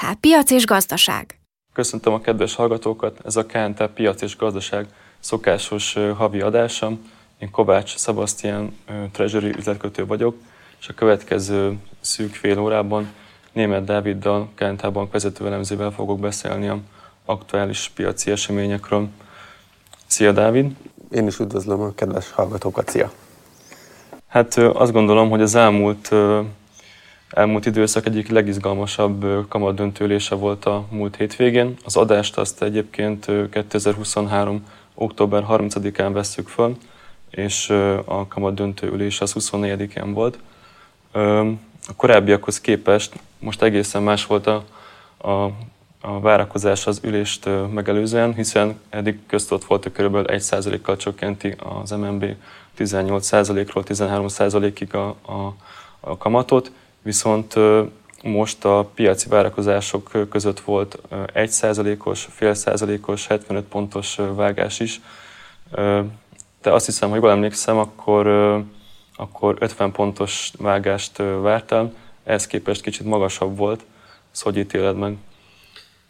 KNTH Piac és Gazdaság. Köszöntöm a kedves hallgatókat, ez a KNTH Piac és Gazdaság szokásos havi adása. Én Kovács Szabasztián Treasury üzletkötő vagyok, és a következő szűk fél órában Német Dáviddal, KNTH Bank vezető elemzővel fogok beszélni a aktuális piaci eseményekről. Szia Dávid! Én is üdvözlöm a kedves hallgatókat, szia! Hát azt gondolom, hogy az elmúlt elmúlt időszak egyik legizgalmasabb kamadöntőlése volt a múlt hétvégén. Az adást azt egyébként 2023. október 30-án vesszük föl, és a kamadöntő ülés az 24-én volt. A korábbiakhoz képest most egészen más volt a, a, a várakozás az ülést megelőzően, hiszen eddig köztott volt, hogy kb. 1%-kal csökkenti az MNB 18%-ról 13%-ig a, a, a kamatot, viszont most a piaci várakozások között volt 1%-os, fél százalékos, 75 pontos vágás is. De azt hiszem, hogy jól emlékszem, akkor, akkor 50 pontos vágást vártam, ehhez képest kicsit magasabb volt. Ezt hogy ítéled meg?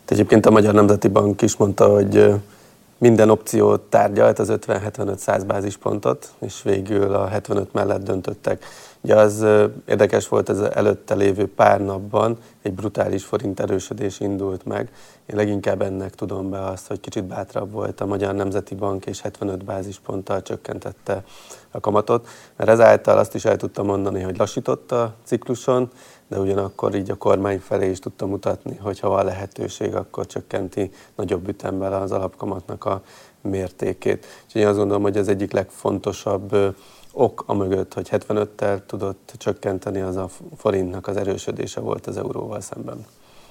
Egyébként a Magyar Nemzeti Bank is mondta, hogy minden opciót tárgyalt, az 50-75-100 bázispontot, és végül a 75 mellett döntöttek. Ugye az érdekes volt ez előtte lévő pár napban, egy brutális forint erősödés indult meg. Én leginkább ennek tudom be azt, hogy kicsit bátrabb volt a Magyar Nemzeti Bank, és 75 bázisponttal csökkentette a kamatot, mert ezáltal azt is el tudtam mondani, hogy lassította a cikluson, de ugyanakkor így a kormány felé is tudta mutatni, hogy ha van lehetőség, akkor csökkenti nagyobb ütemben az alapkamatnak a mértékét. Úgyhogy én azt gondolom, hogy ez egyik legfontosabb ok a mögött, hogy 75-tel tudott csökkenteni, az a forintnak az erősödése volt az euróval szemben.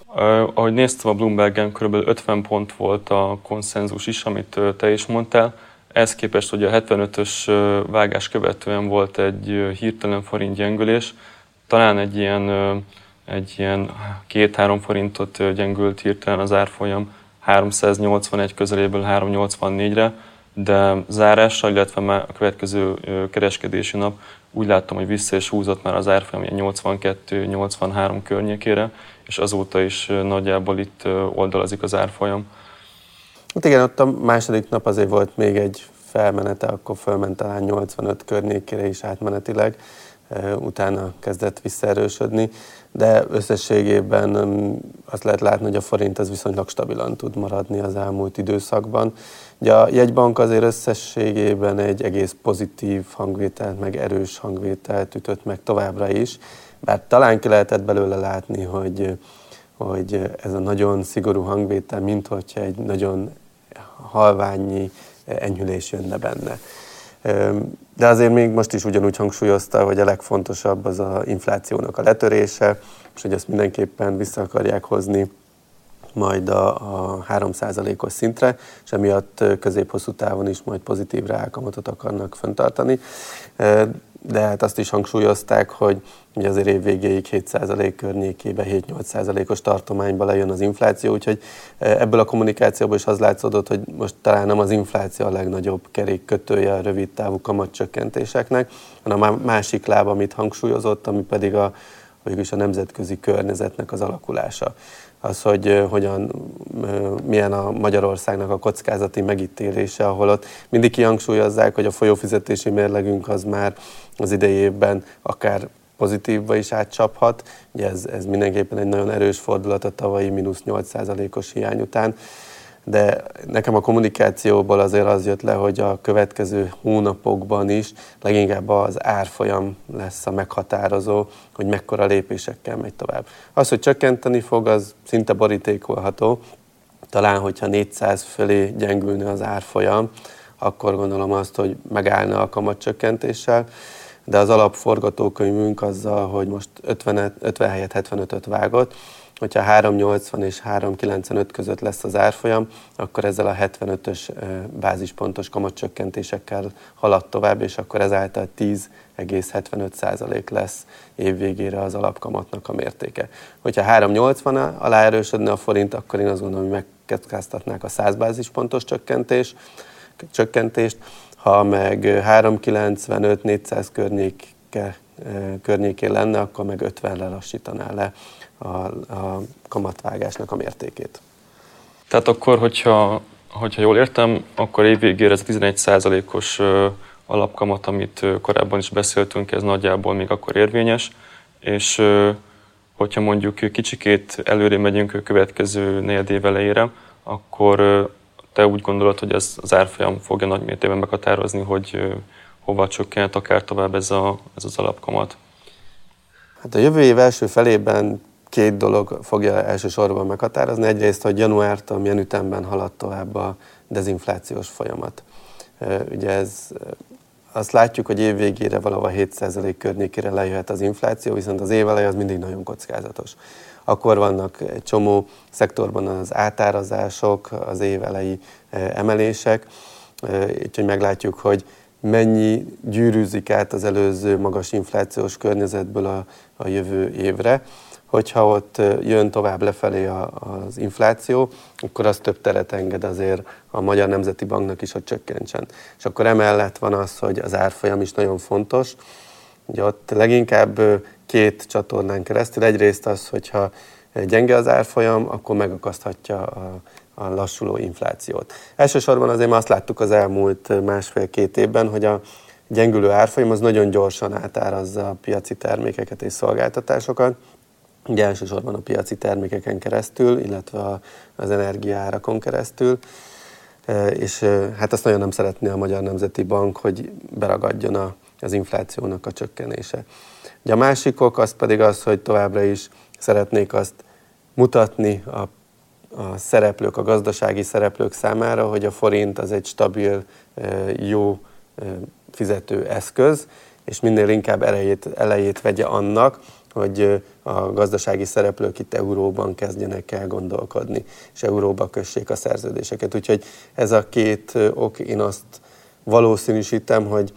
Uh, ahogy néztem a Bloombergen, kb. 50 pont volt a konszenzus is, amit te is mondtál. Ez képest hogy a 75-ös vágás követően volt egy hirtelen forint gyengülés, talán egy ilyen, egy ilyen két-három forintot gyengült hirtelen az árfolyam 381 közeléből 384-re, de zárással, illetve már a következő kereskedési nap úgy láttam, hogy vissza is húzott már az árfolyam 82-83 környékére, és azóta is nagyjából itt oldalazik az árfolyam. Hát igen, ott a második nap azért volt még egy felmenete, akkor fölment talán 85 környékére is átmenetileg, utána kezdett visszaerősödni, de összességében azt lehet látni, hogy a forint az viszonylag stabilan tud maradni az elmúlt időszakban. Ugye a jegybank azért összességében egy egész pozitív hangvételt, meg erős hangvételt ütött meg továbbra is, bár talán ki lehetett belőle látni, hogy, hogy ez a nagyon szigorú hangvétel, mint hogyha egy nagyon halványi enyhülés jönne benne. De azért még most is ugyanúgy hangsúlyozta, hogy a legfontosabb az a inflációnak a letörése, és hogy ezt mindenképpen vissza akarják hozni majd a, a 3%-os szintre, és emiatt közép-hosszú távon is majd pozitív reálkamatot akarnak föntartani de hát azt is hangsúlyozták, hogy ugye azért év végéig 7% környékébe, 7-8%-os tartományba lejön az infláció, úgyhogy e, ebből a kommunikációból is az látszódott, hogy most talán nem az infláció a legnagyobb kerék kötője a rövid távú kamatcsökkentéseknek, hanem a másik láb, amit hangsúlyozott, ami pedig a, a nemzetközi környezetnek az alakulása az, hogy hogyan, milyen a Magyarországnak a kockázati megítélése, ahol ott mindig kihangsúlyozzák, hogy a folyófizetési mérlegünk az már az idejében akár pozitívba is átcsaphat. Ugye ez, ez mindenképpen egy nagyon erős fordulat a tavalyi mínusz 8%-os hiány után de nekem a kommunikációból azért az jött le, hogy a következő hónapokban is leginkább az árfolyam lesz a meghatározó, hogy mekkora lépésekkel megy tovább. Az, hogy csökkenteni fog, az szinte borítékolható. Talán, hogyha 400 fölé gyengülne az árfolyam, akkor gondolom azt, hogy megállna a kamatcsökkentéssel, de az alapforgatókönyvünk azzal, hogy most 50, 50 helyett 75-öt vágott, hogyha 3,80 és 3,95 között lesz az árfolyam, akkor ezzel a 75-ös bázispontos kamatcsökkentésekkel halad tovább, és akkor ezáltal 10,75% lesz évvégére az alapkamatnak a mértéke. Hogyha 3,80 alá erősödne a forint, akkor én azt gondolom, hogy megkezdhetnák a 100 bázispontos csökkentés, csökkentést, ha meg 3,95-400 környéke környékén lenne, akkor meg 50 lelassítaná le a, a kamatvágásnak a mértékét. Tehát akkor, hogyha, hogyha jól értem, akkor évvégére ez a 11%-os alapkamat, amit korábban is beszéltünk, ez nagyjából még akkor érvényes, és hogyha mondjuk kicsikét előre megyünk a következő negyed év elejére, akkor te úgy gondolod, hogy ez az árfolyam fogja nagy mértékben meghatározni, hogy hova csökkent akár tovább ez, a, ez az alapkamat? Hát a jövő év első felében két dolog fogja elsősorban meghatározni. Egyrészt, hogy januártól milyen ütemben halad tovább a dezinflációs folyamat. Ugye ez azt látjuk, hogy év végére valahol 7% környékére lejöhet az infláció, viszont az év az mindig nagyon kockázatos. Akkor vannak egy csomó szektorban az átárazások, az év elejé emelések, úgyhogy meglátjuk, hogy mennyi gyűrűzik át az előző magas inflációs környezetből a, a jövő évre. Hogyha ott jön tovább lefelé a, az infláció, akkor az több teret enged azért a Magyar Nemzeti Banknak is, hogy csökkentsen. És akkor emellett van az, hogy az árfolyam is nagyon fontos. Ugye ott leginkább két csatornán keresztül. Egyrészt az, hogyha gyenge az árfolyam, akkor megakaszthatja a, a lassuló inflációt. Elsősorban azért azt láttuk az elmúlt másfél-két évben, hogy a gyengülő árfolyam az nagyon gyorsan átárazza a piaci termékeket és szolgáltatásokat, ugye elsősorban a piaci termékeken keresztül, illetve az energiaárakon keresztül, e, és e, hát azt nagyon nem szeretné a Magyar Nemzeti Bank, hogy beragadjon a, az inflációnak a csökkenése. Ugye a másik ok az pedig az, hogy továbbra is szeretnék azt mutatni a a szereplők, a gazdasági szereplők számára, hogy a forint az egy stabil, jó fizető eszköz, és minél inkább elejét, elejét vegye annak, hogy a gazdasági szereplők itt euróban kezdjenek el gondolkodni, és euróba kössék a szerződéseket. Úgyhogy ez a két ok, én azt valószínűsítem, hogy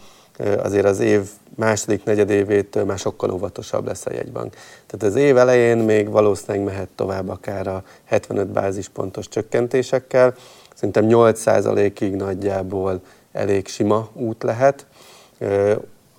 azért az év második negyedévétől már sokkal óvatosabb lesz a jegybank. Tehát az év elején még valószínűleg mehet tovább akár a 75 bázispontos csökkentésekkel. Szerintem 8%-ig nagyjából elég sima út lehet.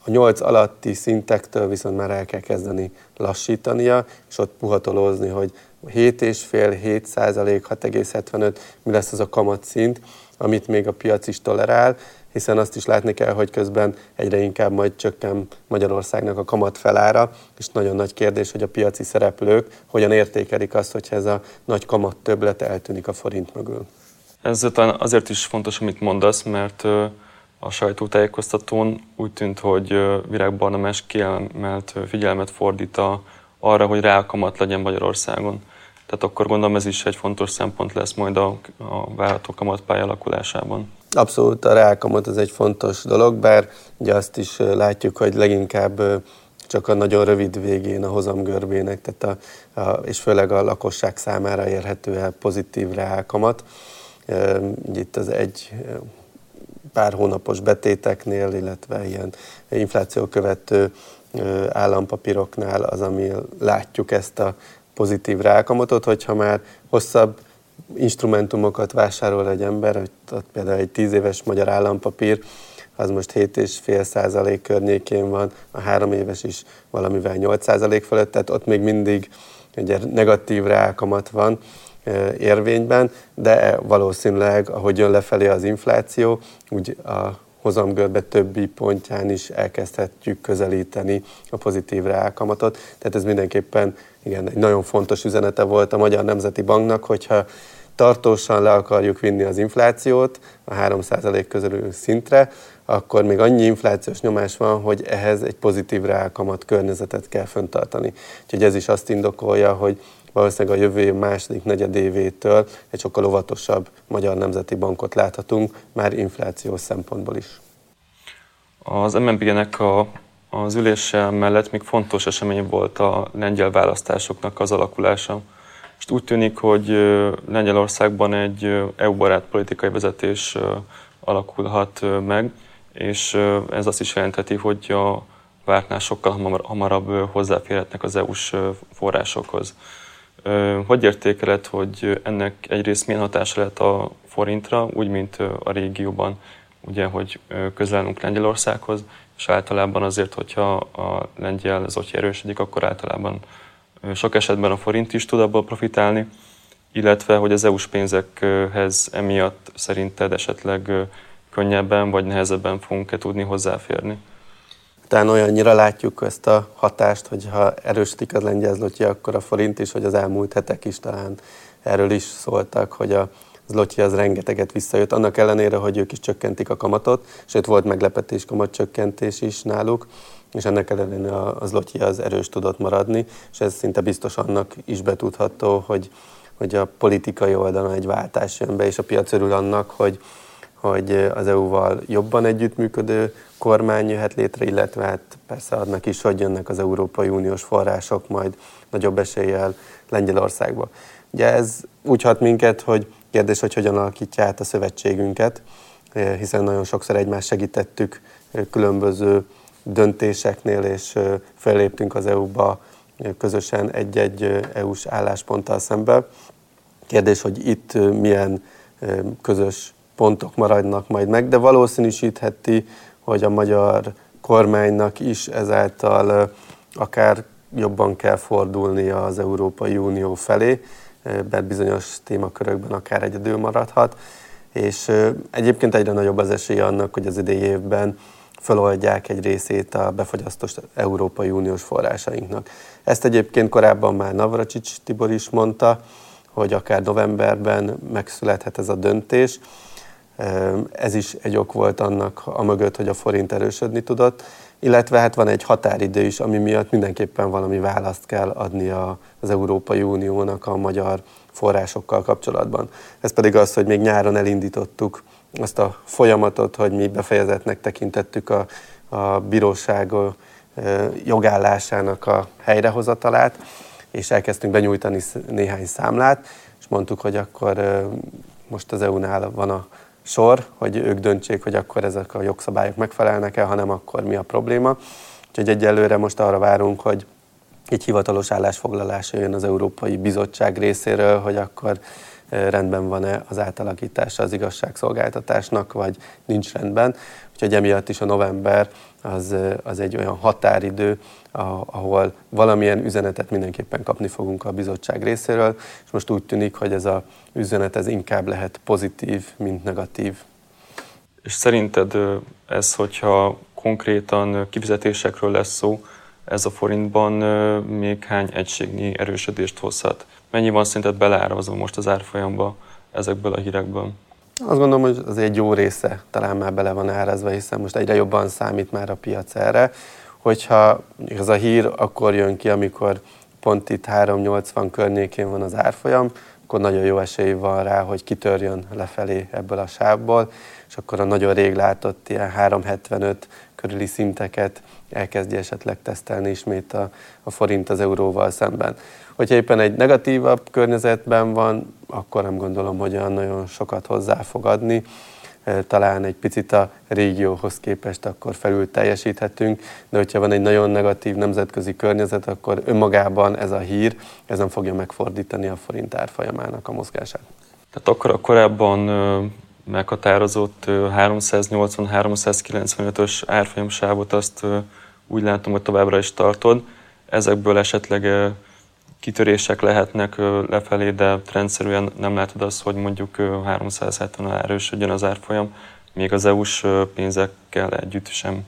A 8 alatti szintektől viszont már el kell kezdeni lassítania, és ott puhatolózni, hogy 7,5-7 százalék, 6,75, mi lesz az a kamatszint, amit még a piac is tolerál, hiszen azt is látni kell, hogy közben egyre inkább majd csökken Magyarországnak a kamat felára, és nagyon nagy kérdés, hogy a piaci szereplők hogyan értékelik azt, hogy ez a nagy kamat többlet eltűnik a forint mögül. Ez azért is fontos, amit mondasz, mert a sajtótájékoztatón úgy tűnt, hogy Virág Barnamás kiemelt figyelmet fordít a, arra, hogy reálkamat legyen Magyarországon. Tehát akkor gondolom ez is egy fontos szempont lesz majd a, a várható kamatpálya alakulásában. Abszolút a reálkamat az egy fontos dolog, bár ugye azt is látjuk, hogy leginkább csak a nagyon rövid végén a hozamgörbének, tehát a, a, és főleg a lakosság számára érhető el pozitív reálkamat. Itt az egy pár hónapos betéteknél, illetve ilyen infláció követő állampapíroknál az, ami látjuk ezt a pozitív rákamatot, hogyha már hosszabb instrumentumokat vásárol egy ember, hogy ott például egy 10 éves magyar állampapír, az most 7,5 százalék környékén van, a három éves is valamivel 8 százalék fölött, tehát ott még mindig ugye negatív rákamat van érvényben, de valószínűleg, ahogy jön lefelé az infláció, úgy a hozamgörbe többi pontján is elkezdhetjük közelíteni a pozitív reálkamatot. Tehát ez mindenképpen igen, egy nagyon fontos üzenete volt a Magyar Nemzeti Banknak, hogyha tartósan le akarjuk vinni az inflációt a 3% közül szintre, akkor még annyi inflációs nyomás van, hogy ehhez egy pozitív reálkamat környezetet kell föntartani. Úgyhogy ez is azt indokolja, hogy valószínűleg a jövő év második negyedévétől egy sokkal óvatosabb Magyar Nemzeti Bankot láthatunk, már inflációs szempontból is. Az MNB-nek a, az ülése mellett még fontos esemény volt a lengyel választásoknak az alakulása. És úgy tűnik, hogy Lengyelországban egy EU-barát politikai vezetés alakulhat meg, és ez azt is jelentheti, hogy a vártnál sokkal hamarabb hozzáférhetnek az EU-s forrásokhoz. Hogy értékeled, hogy ennek egyrészt milyen hatása lehet a forintra, úgy, mint a régióban, ugye, hogy közelünk Lengyelországhoz, és általában azért, hogyha a lengyel zotyi erősödik, akkor általában sok esetben a forint is tud abból profitálni, illetve hogy az EU-s pénzekhez emiatt szerinted esetleg könnyebben vagy nehezebben fogunk-e tudni hozzáférni? Talán olyannyira látjuk ezt a hatást, hogy ha erősödik az lengyel zloty, akkor a forint is, hogy az elmúlt hetek is talán erről is szóltak, hogy a zloty az rengeteget visszajött, annak ellenére, hogy ők is csökkentik a kamatot, sőt volt meglepetés kamatcsökkentés is náluk, és ennek ellenére a zloty az erős tudott maradni, és ez szinte biztos annak is betudható, hogy, hogy a politikai oldalon egy váltás jön be, és a piac örül annak, hogy, hogy az EU-val jobban együttműködő kormány jöhet létre, illetve hát persze adnak is, hogy jönnek az Európai Uniós források majd nagyobb eséllyel Lengyelországba. Ugye ez úgy hat minket, hogy kérdés, hogy hogyan alakítja át a szövetségünket, hiszen nagyon sokszor egymást segítettük különböző döntéseknél, és felléptünk az EU-ba közösen egy-egy EU-s állásponttal szemben. Kérdés, hogy itt milyen közös pontok maradnak majd meg, de valószínűsítheti, hogy a magyar kormánynak is ezáltal akár jobban kell fordulnia az Európai Unió felé, mert bizonyos témakörökben akár egyedül maradhat, és egyébként egyre nagyobb az esély annak, hogy az idei évben feloldják egy részét a befogyasztott Európai Uniós forrásainknak. Ezt egyébként korábban már Navracsics Tibor is mondta, hogy akár novemberben megszülethet ez a döntés, ez is egy ok volt annak a mögött, hogy a forint erősödni tudott, illetve hát van egy határidő is, ami miatt mindenképpen valami választ kell adni az Európai Uniónak a magyar forrásokkal kapcsolatban. Ez pedig az, hogy még nyáron elindítottuk azt a folyamatot, hogy mi befejezetnek tekintettük a, a bíróság jogállásának a helyrehozatalát, és elkezdtünk benyújtani néhány számlát, és mondtuk, hogy akkor most az EU-nál van a sor, hogy ők döntsék, hogy akkor ezek a jogszabályok megfelelnek-e, hanem akkor mi a probléma. Úgyhogy egyelőre most arra várunk, hogy egy hivatalos állásfoglalás jön az Európai Bizottság részéről, hogy akkor eh, rendben van-e az átalakítása az igazságszolgáltatásnak, vagy nincs rendben. Úgyhogy emiatt is a november az, az egy olyan határidő, ahol valamilyen üzenetet mindenképpen kapni fogunk a bizottság részéről, és most úgy tűnik, hogy ez a üzenet ez inkább lehet pozitív, mint negatív. És szerinted ez, hogyha konkrétan kifizetésekről lesz szó, ez a forintban még hány egységnyi erősödést hozhat? Mennyi van szerinted beleárazva most az árfolyamba ezekből a hírekből? Azt gondolom, hogy az egy jó része talán már bele van árazva, hiszen most egyre jobban számít már a piac erre. Hogyha ez a hír akkor jön ki, amikor pont itt 380 környékén van az árfolyam, akkor nagyon jó esély van rá, hogy kitörjön lefelé ebből a sávból, és akkor a nagyon rég látott ilyen 375 körüli szinteket elkezdje esetleg tesztelni ismét a, a forint az euróval szemben. Hogyha éppen egy negatívabb környezetben van, akkor nem gondolom, hogy olyan nagyon sokat hozzá fog adni. Talán egy picit a régióhoz képest akkor felül teljesíthetünk, de hogyha van egy nagyon negatív nemzetközi környezet, akkor önmagában ez a hír, ez nem fogja megfordítani a forint árfolyamának a mozgását. Tehát akkor a korábban meghatározott 380-395-ös árfolyamsávot azt úgy látom, hogy továbbra is tartod. Ezekből esetleg kitörések lehetnek lefelé, de rendszerűen nem látod azt, hogy mondjuk 370 alá erősödjön az árfolyam, még az EU-s pénzekkel együtt sem.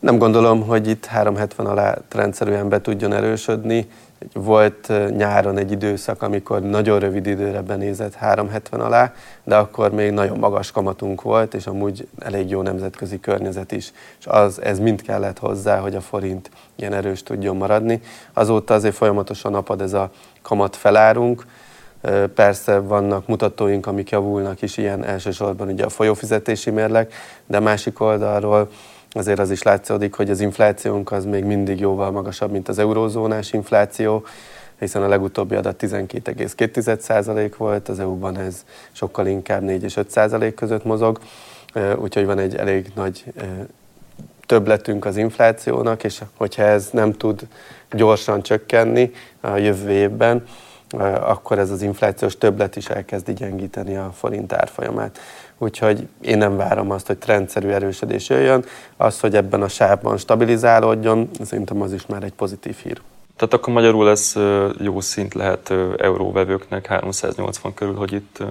Nem gondolom, hogy itt 370 alá rendszerűen be tudjon erősödni. Volt nyáron egy időszak, amikor nagyon rövid időre benézett 370 alá, de akkor még nagyon magas kamatunk volt, és amúgy elég jó nemzetközi környezet is. És az, ez mind kellett hozzá, hogy a forint ilyen erős tudjon maradni. Azóta azért folyamatosan napad ez a kamat felárunk, Persze vannak mutatóink, amik javulnak is, ilyen elsősorban ugye a folyófizetési mérleg, de másik oldalról azért az is látszódik, hogy az inflációnk az még mindig jóval magasabb, mint az eurózónás infláció, hiszen a legutóbbi adat 12,2% volt, az EU-ban ez sokkal inkább 4 és 5% között mozog, úgyhogy van egy elég nagy többletünk az inflációnak, és hogyha ez nem tud gyorsan csökkenni a jövő évben, akkor ez az inflációs többlet is elkezdi gyengíteni a forint árfolyamát. Úgyhogy én nem várom azt, hogy trendszerű erősödés jöjjön. Az, hogy ebben a sávban stabilizálódjon, szerintem az is már egy pozitív hír. Tehát akkor magyarul ez jó szint lehet euróvevőknek 380 körül, hogy itt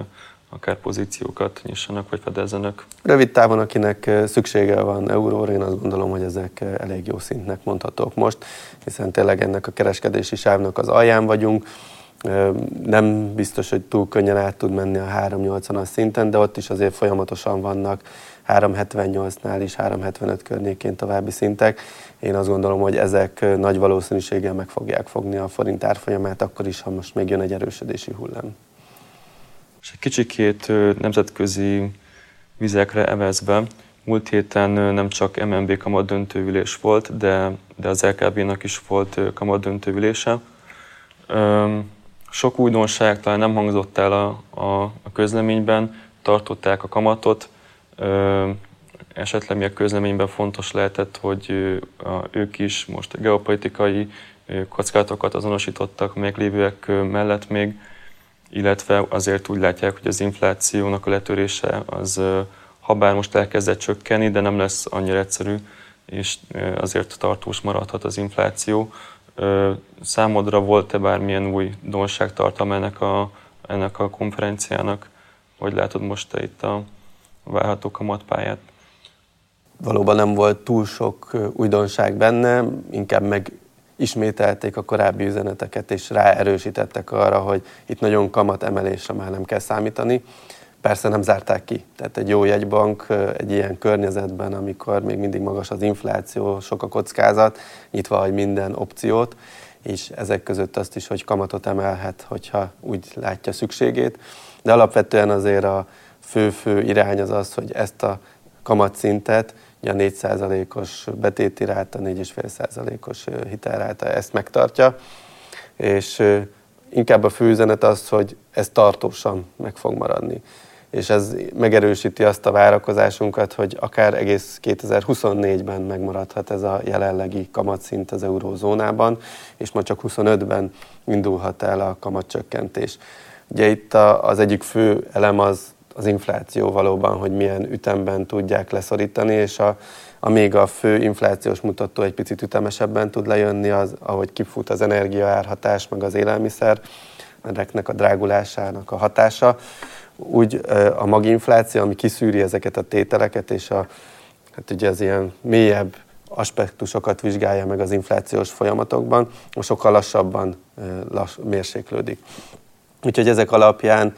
akár pozíciókat nyissanak vagy fedezzenek. Rövid távon, akinek szüksége van euróra, én azt gondolom, hogy ezek elég jó szintnek mondhatók most, hiszen tényleg ennek a kereskedési sávnak az alján vagyunk. Nem biztos, hogy túl könnyen át tud menni a 380-as szinten, de ott is azért folyamatosan vannak 378-nál is 375 környékén további szintek. Én azt gondolom, hogy ezek nagy valószínűséggel meg fogják fogni a forint árfolyamát, akkor is, ha most még jön egy erősödési hullám. És egy kicsikét nemzetközi vizekre evezve, múlt héten nem csak MNB kamat döntőülés volt, de, de az LKB-nak is volt kamat döntőülése. Sok újdonság talán nem hangzott el a, a, a közleményben, tartották a kamatot, esetleg mi a közleményben fontos lehetett, hogy ők is most geopolitikai kockázatokat azonosítottak még lévőek mellett még, illetve azért úgy látják, hogy az inflációnak a letörése az ha bár most elkezdett csökkenni, de nem lesz annyira egyszerű, és azért tartós maradhat az infláció. Számodra volt-e bármilyen új donságtartalma ennek a, ennek a konferenciának? Hogy látod most te itt a várható kamatpályát? Valóban nem volt túl sok újdonság benne, inkább meg ismételték a korábbi üzeneteket, és ráerősítettek arra, hogy itt nagyon kamat emelésre már nem kell számítani. Persze nem zárták ki. Tehát egy jó jegybank egy ilyen környezetben, amikor még mindig magas az infláció, sok a kockázat, nyitva hagy minden opciót, és ezek között azt is, hogy kamatot emelhet, hogyha úgy látja szükségét. De alapvetően azért a fő-fő irány az az, hogy ezt a kamatszintet, ugye a 4%-os betéti ráta, 4,5%-os hitelráta ezt megtartja, és inkább a fő üzenet az, hogy ez tartósan meg fog maradni. És ez megerősíti azt a várakozásunkat, hogy akár egész 2024-ben megmaradhat ez a jelenlegi kamatszint az eurózónában, és ma csak 25-ben indulhat el a kamatcsökkentés. Ugye itt az egyik fő elem az az infláció valóban, hogy milyen ütemben tudják leszorítani, és a, a még a fő inflációs mutató egy picit ütemesebben tud lejönni, az, ahogy kifut az energiaárhatás, meg az élelmiszer, ezeknek a drágulásának a hatása. Úgy a maginfláció, ami kiszűri ezeket a tételeket, és a, hát ugye az ilyen mélyebb aspektusokat vizsgálja meg az inflációs folyamatokban, sokkal lassabban lass, mérséklődik. Úgyhogy ezek alapján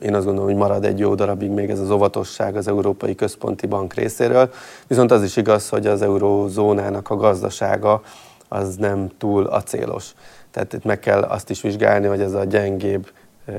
én azt gondolom, hogy marad egy jó darabig még ez az óvatosság az Európai Központi Bank részéről. Viszont az is igaz, hogy az eurózónának a gazdasága az nem túl acélos. Tehát itt meg kell azt is vizsgálni, hogy ez a gyengébb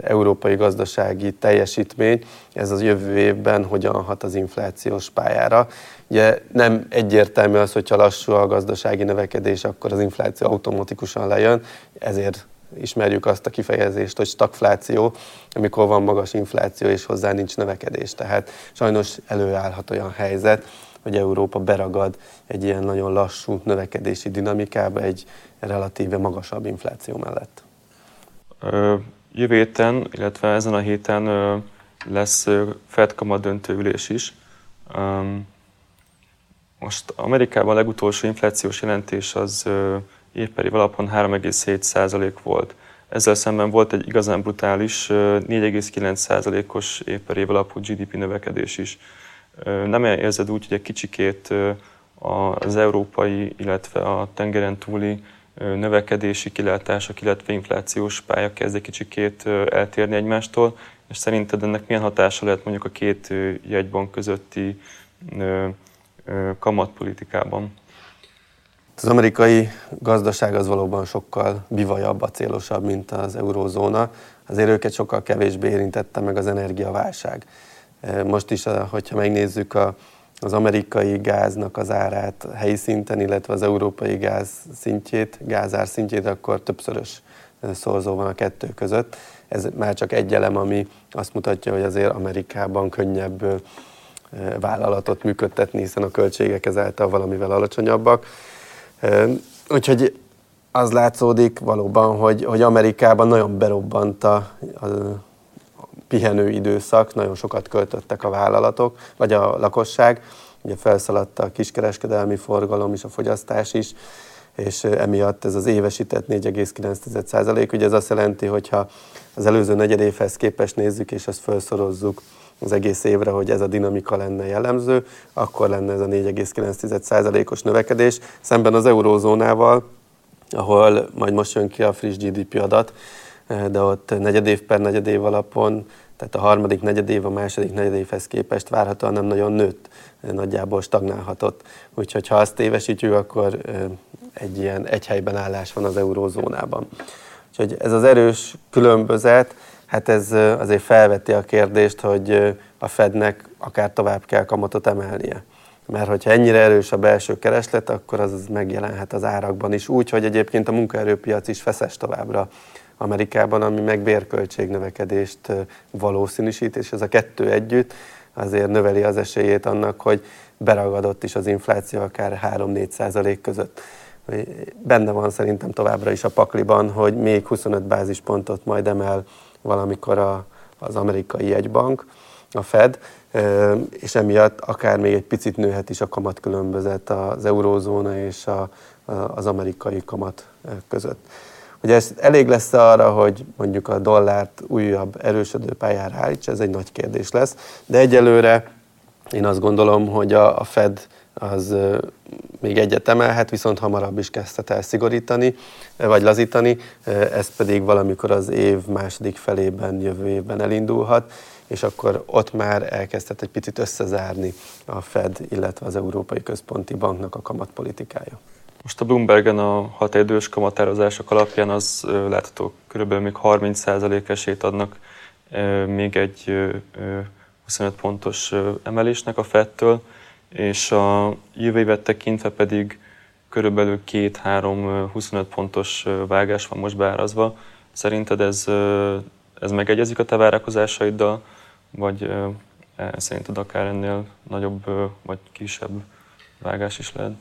európai gazdasági teljesítmény, ez az jövő évben hogyan hat az inflációs pályára. Ugye nem egyértelmű az, hogyha lassú a gazdasági növekedés, akkor az infláció automatikusan lejön, ezért ismerjük azt a kifejezést, hogy stagfláció, amikor van magas infláció és hozzá nincs növekedés. Tehát sajnos előállhat olyan helyzet, hogy Európa beragad egy ilyen nagyon lassú növekedési dinamikába egy relatíve magasabb infláció mellett. Jövő héten, illetve ezen a héten lesz Fed kamat döntőülés is. Most Amerikában a legutolsó inflációs jelentés az évperi alapon 3,7% volt. Ezzel szemben volt egy igazán brutális 4,9%-os évperi alapú GDP növekedés is. Nem érzed úgy, hogy egy kicsikét az európai, illetve a tengeren túli növekedési kilátások, illetve inflációs pálya kezd egy kicsikét eltérni egymástól, és szerinted ennek milyen hatása lehet mondjuk a két jegybank közötti kamatpolitikában? Az amerikai gazdaság az valóban sokkal bivajabb, acélosabb, mint az eurózóna. Azért őket sokkal kevésbé érintette meg az energiaválság. Most is, hogyha megnézzük a, az amerikai gáznak az árát helyi szinten, illetve az európai gáz szintjét, gázár szintjét, akkor többszörös szorzó van a kettő között. Ez már csak egy elem, ami azt mutatja, hogy azért Amerikában könnyebb e, vállalatot működtetni, hiszen a költségek ezáltal valamivel alacsonyabbak. Úgyhogy az látszódik valóban, hogy, hogy Amerikában nagyon berobbant a, a pihenő időszak, nagyon sokat költöttek a vállalatok, vagy a lakosság, ugye felszaladt a kiskereskedelmi forgalom és a fogyasztás is, és emiatt ez az évesített 4,9%. Ugye ez azt jelenti, hogy ha az előző negyedévhez képest nézzük, és ezt felszorozzuk az egész évre, hogy ez a dinamika lenne jellemző, akkor lenne ez a 4,9%-os növekedés, szemben az eurózónával, ahol majd most jön ki a friss GDP adat, de ott negyedév per negyedév alapon, tehát a harmadik negyedév a második negyedévhez képest várhatóan nem nagyon nőtt, nagyjából stagnálhatott. Úgyhogy ha azt évesítjük, akkor egy ilyen egy helyben állás van az eurózónában. Úgyhogy ez az erős különbözet, hát ez azért felveti a kérdést, hogy a Fednek akár tovább kell kamatot emelnie. Mert hogyha ennyire erős a belső kereslet, akkor az megjelenhet az árakban is úgy, hogy egyébként a munkaerőpiac is feszes továbbra Amerikában, ami meg bérköltségnövekedést valószínűsít, és ez a kettő együtt azért növeli az esélyét annak, hogy beragadott is az infláció akár 3-4 százalék között. Benne van szerintem továbbra is a pakliban, hogy még 25 bázispontot majd emel valamikor a, az amerikai jegybank, a Fed, és emiatt akár még egy picit nőhet is a kamatkülönbözet az eurózóna és a, az amerikai kamat között. Hogy ez elég lesz arra, hogy mondjuk a dollárt újabb erősödő pályára állítsa, ez egy nagy kérdés lesz, de egyelőre én azt gondolom, hogy a, a Fed az még egyet emelhet, viszont hamarabb is kezdhet el szigorítani, vagy lazítani, ez pedig valamikor az év második felében, jövő évben elindulhat, és akkor ott már elkezdhet egy picit összezárni a Fed, illetve az Európai Központi Banknak a kamatpolitikája. Most a Bloombergen a határidős kamatározások alapján az látható, körülbelül még 30% esélyt adnak még egy 25 pontos emelésnek a Fedtől, és a jövő évet tekintve pedig körülbelül 2-3-25 pontos vágás van most beárazva. Szerinted ez, ez megegyezik a te várakozásaiddal, vagy e, szerinted akár ennél nagyobb vagy kisebb vágás is lehet?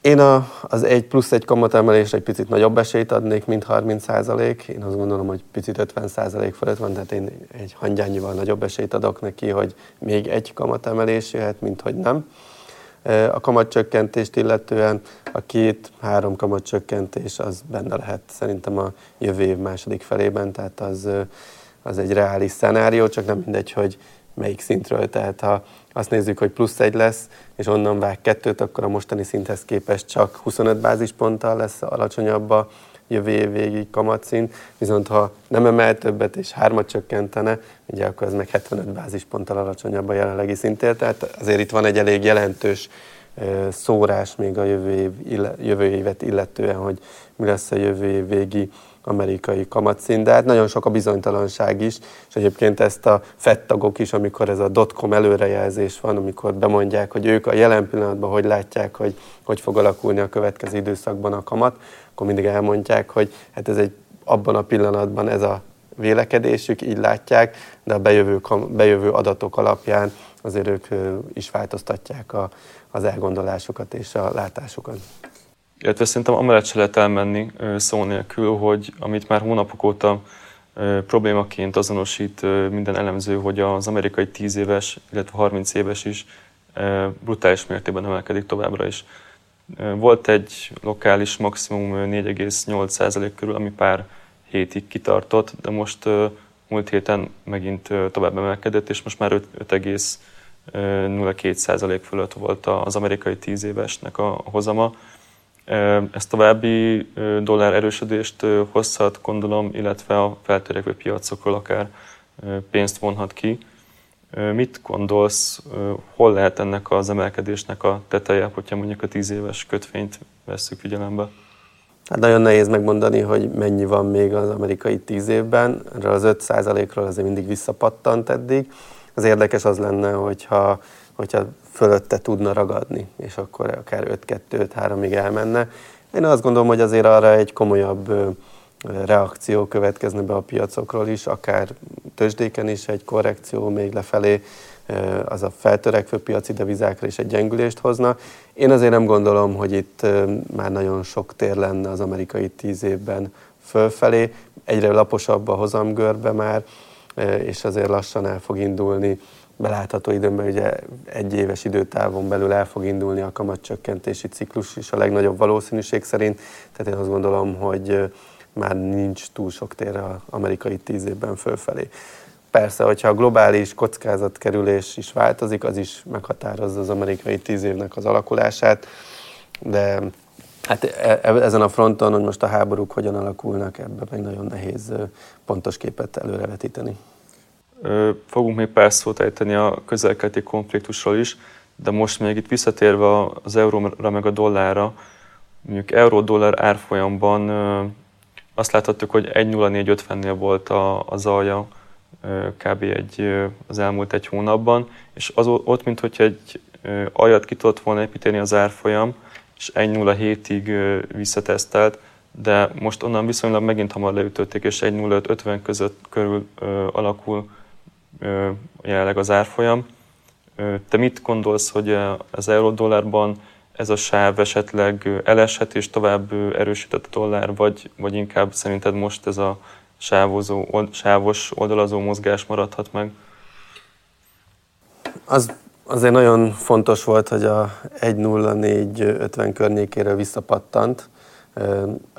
Én a, az egy plusz egy kamatemelésre egy picit nagyobb esélyt adnék, mint 30 százalék. Én azt gondolom, hogy picit 50 százalék fölött van, tehát én egy hangyányival nagyobb esélyt adok neki, hogy még egy kamatemelés jöhet, mint hogy nem. A kamatcsökkentést illetően a két-három kamatcsökkentés az benne lehet szerintem a jövő év második felében, tehát az, az egy reális szenárió, csak nem mindegy, hogy melyik szintről. Tehát ha azt nézzük, hogy plusz egy lesz, és onnan vág kettőt, akkor a mostani szinthez képest csak 25 bázisponttal lesz alacsonyabb a jövő év végig kamatszint, viszont ha nem emel többet és hármat csökkentene, ugye akkor ez meg 75 bázisponttal alacsonyabb a jelenlegi szintén, tehát azért itt van egy elég jelentős szórás még a jövő, év, jövő évet illetően, hogy mi lesz a jövő év végi amerikai kamatszint, de hát nagyon sok a bizonytalanság is, és egyébként ezt a fettagok is, amikor ez a dotcom előrejelzés van, amikor bemondják, hogy ők a jelen pillanatban hogy látják, hogy hogy fog alakulni a következő időszakban a kamat, akkor mindig elmondják, hogy hát ez egy abban a pillanatban ez a vélekedésük, így látják, de a bejövő, bejövő adatok alapján azért ők is változtatják a, az elgondolásukat és a látásukat. Illetve szerintem amellett se lehet elmenni szó nélkül, hogy amit már hónapok óta problémaként azonosít minden elemző, hogy az amerikai 10 éves, illetve 30 éves is brutális mértékben emelkedik továbbra is. Volt egy lokális maximum 4,8% körül, ami pár hétig kitartott, de most múlt héten megint tovább emelkedett, és most már 5,02% fölött volt az amerikai 10 évesnek a hozama. Ez további dollár erősödést hozhat, gondolom, illetve a feltörekvő piacokról akár pénzt vonhat ki. Mit gondolsz, hol lehet ennek az emelkedésnek a teteje, hogyha mondjuk a 10 éves kötvényt vesszük figyelembe? Hát nagyon nehéz megmondani, hogy mennyi van még az amerikai 10 évben. Erről az 5%-ról azért mindig visszapattant eddig. Az érdekes az lenne, hogyha, hogyha fölötte tudna ragadni, és akkor akár 5-2-5-3-ig elmenne. Én azt gondolom, hogy azért arra egy komolyabb reakció következne be a piacokról is, akár tőzsdéken is egy korrekció még lefelé, az a feltörekvő piaci devizákra is egy gyengülést hozna. Én azért nem gondolom, hogy itt már nagyon sok tér lenne az amerikai tíz évben fölfelé. Egyre laposabb a hozamgörbe már, és azért lassan el fog indulni belátható időben ugye egy éves időtávon belül el fog indulni a kamatcsökkentési ciklus is a legnagyobb valószínűség szerint. Tehát én azt gondolom, hogy már nincs túl sok tér az amerikai tíz évben fölfelé. Persze, hogyha a globális kockázatkerülés is változik, az is meghatározza az amerikai tíz évnek az alakulását, de hát e, e, ezen a fronton, hogy most a háborúk hogyan alakulnak, ebben meg nagyon nehéz pontos képet előrevetíteni. Fogunk még pár szót ejteni a közelkeleti konfliktusról is, de most még itt visszatérve az euróra meg a dollárra, mondjuk euró-dollár árfolyamban azt láthattuk, hogy 1.0450-nél volt a, a zalja kb. Egy, az elmúlt egy hónapban, és az, ott, mint hogy egy aljat ki tudott volna építeni az árfolyam, és 1.07-ig visszatesztelt, de most onnan viszonylag megint hamar leütötték, és 1.05-50 között körül alakul jelenleg az árfolyam. Te mit gondolsz, hogy az euró-dollárban ez a sáv esetleg eleshet és tovább erősített a dollár, vagy, vagy inkább szerinted most ez a sávozó, sávos oldalazó mozgás maradhat meg? Az azért nagyon fontos volt, hogy a 1.04.50 környékéről visszapattant.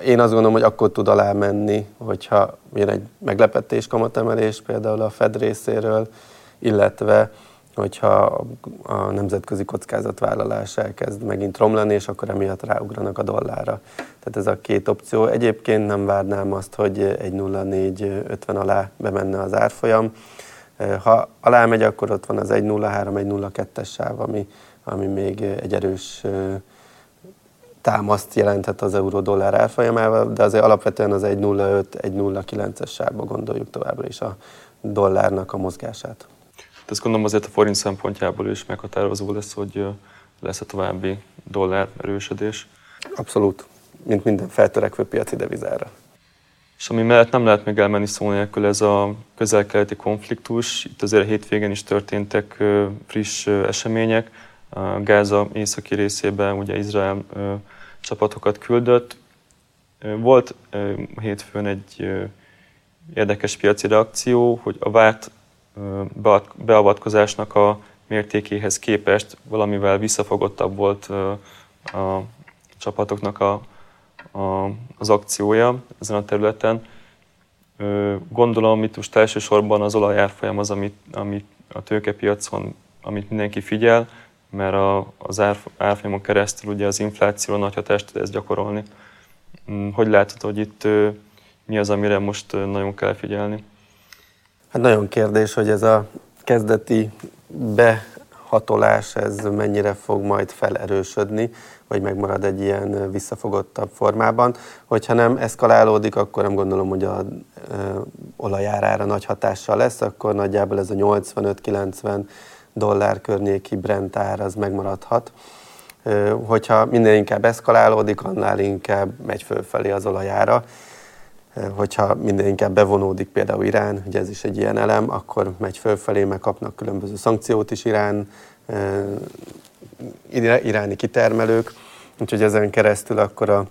Én azt gondolom, hogy akkor tud alá menni, hogyha jön egy meglepetés kamatemelés például a Fed részéről, illetve hogyha a nemzetközi kockázatvállalás elkezd megint romlani, és akkor emiatt ráugranak a dollárra. Tehát ez a két opció. Egyébként nem várnám azt, hogy egy 0,450 alá bemenne az árfolyam. Ha alá megy, akkor ott van az 1,03, 1,02-es sáv, ami, ami még egy erős támaszt jelenthet az euró-dollár árfolyamával, de azért alapvetően az 1,05, 1,09-es sávba gondoljuk továbbra is a dollárnak a mozgását. De azt gondolom azért a forint szempontjából is meghatározó lesz, hogy lesz a további dollár erősödés. Abszolút, mint minden feltörekvő piaci devizára. És ami mellett nem lehet még elmenni szó nélkül, ez a közel-keleti konfliktus. Itt azért a hétvégen is történtek friss események. Gáza északi részében ugye Izrael csapatokat küldött. Volt hétfőn egy érdekes piaci reakció, hogy a várt beavatkozásnak a mértékéhez képest valamivel visszafogottabb volt a csapatoknak a, a, az akciója ezen a területen. Gondolom, itt most elsősorban az olajárfolyam az, amit, amit a tőkepiacon, amit mindenki figyel, mert a, az árfolyamon keresztül ugye az infláció nagy hatást tud ezt gyakorolni. Hm, hogy látod, hogy itt mi az, amire most nagyon kell figyelni? Hát nagyon kérdés, hogy ez a kezdeti behatolás, ez mennyire fog majd felerősödni, vagy megmarad egy ilyen visszafogottabb formában. Hogyha nem eszkalálódik, akkor nem gondolom, hogy a olajárára nagy hatással lesz, akkor nagyjából ez a 85-90 dollár környéki Brent ár az megmaradhat. Hogyha minden inkább eszkalálódik, annál inkább megy fölfelé az olajára hogyha minden inkább bevonódik például Irán, ugye ez is egy ilyen elem, akkor megy fölfelé, meg kapnak különböző szankciót is Irán, iráni kitermelők, úgyhogy ezen keresztül akkor a,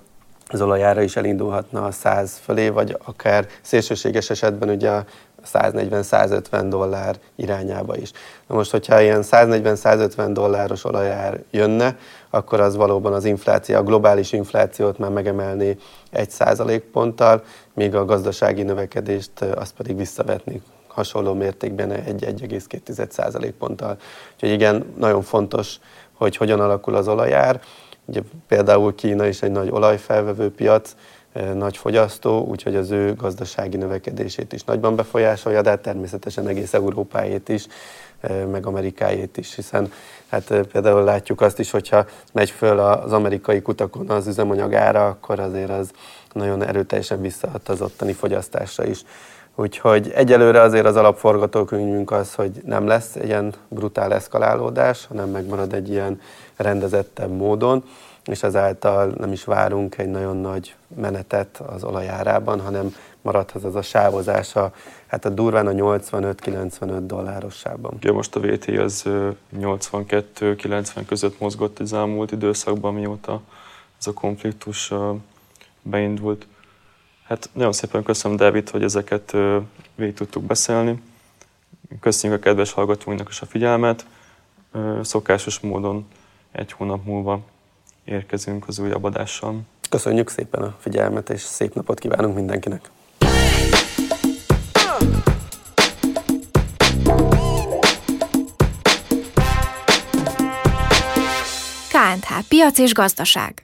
az olajára is elindulhatna a 100 fölé, vagy akár szélsőséges esetben ugye a 140-150 dollár irányába is. Na most, hogyha ilyen 140-150 dolláros olajár jönne, akkor az valóban az infláció, a globális inflációt már megemelné egy százalékponttal, míg a gazdasági növekedést azt pedig visszavetni hasonló mértékben egy 1,2 százalékponttal. Úgyhogy igen, nagyon fontos, hogy hogyan alakul az olajár. Ugye például Kína is egy nagy olajfelvevő piac, nagy fogyasztó, úgyhogy az ő gazdasági növekedését is nagyban befolyásolja, de hát természetesen egész Európájét is, meg Amerikájét is, hiszen hát például látjuk azt is, hogyha megy föl az amerikai kutakon az üzemanyagára, akkor azért az nagyon erőteljesen visszahat az ottani fogyasztásra is. Úgyhogy egyelőre azért az alapforgatókönyvünk az, hogy nem lesz egy ilyen brutál eszkalálódás, hanem megmarad egy ilyen rendezettebb módon és ezáltal nem is várunk egy nagyon nagy menetet az olajárában, hanem maradhat az a sávozása, hát a durván a 85-95 dolláros sávban. Ugye most a VT az 82-90 között mozgott az elmúlt időszakban, mióta ez a konfliktus beindult. Hát nagyon szépen köszönöm, David, hogy ezeket végig tudtuk beszélni. Köszönjük a kedves hallgatóinak is a figyelmet. Szokásos módon egy hónap múlva érkezünk az újabb adással. Köszönjük szépen a figyelmet, és szép napot kívánunk mindenkinek! KNH Piac és Gazdaság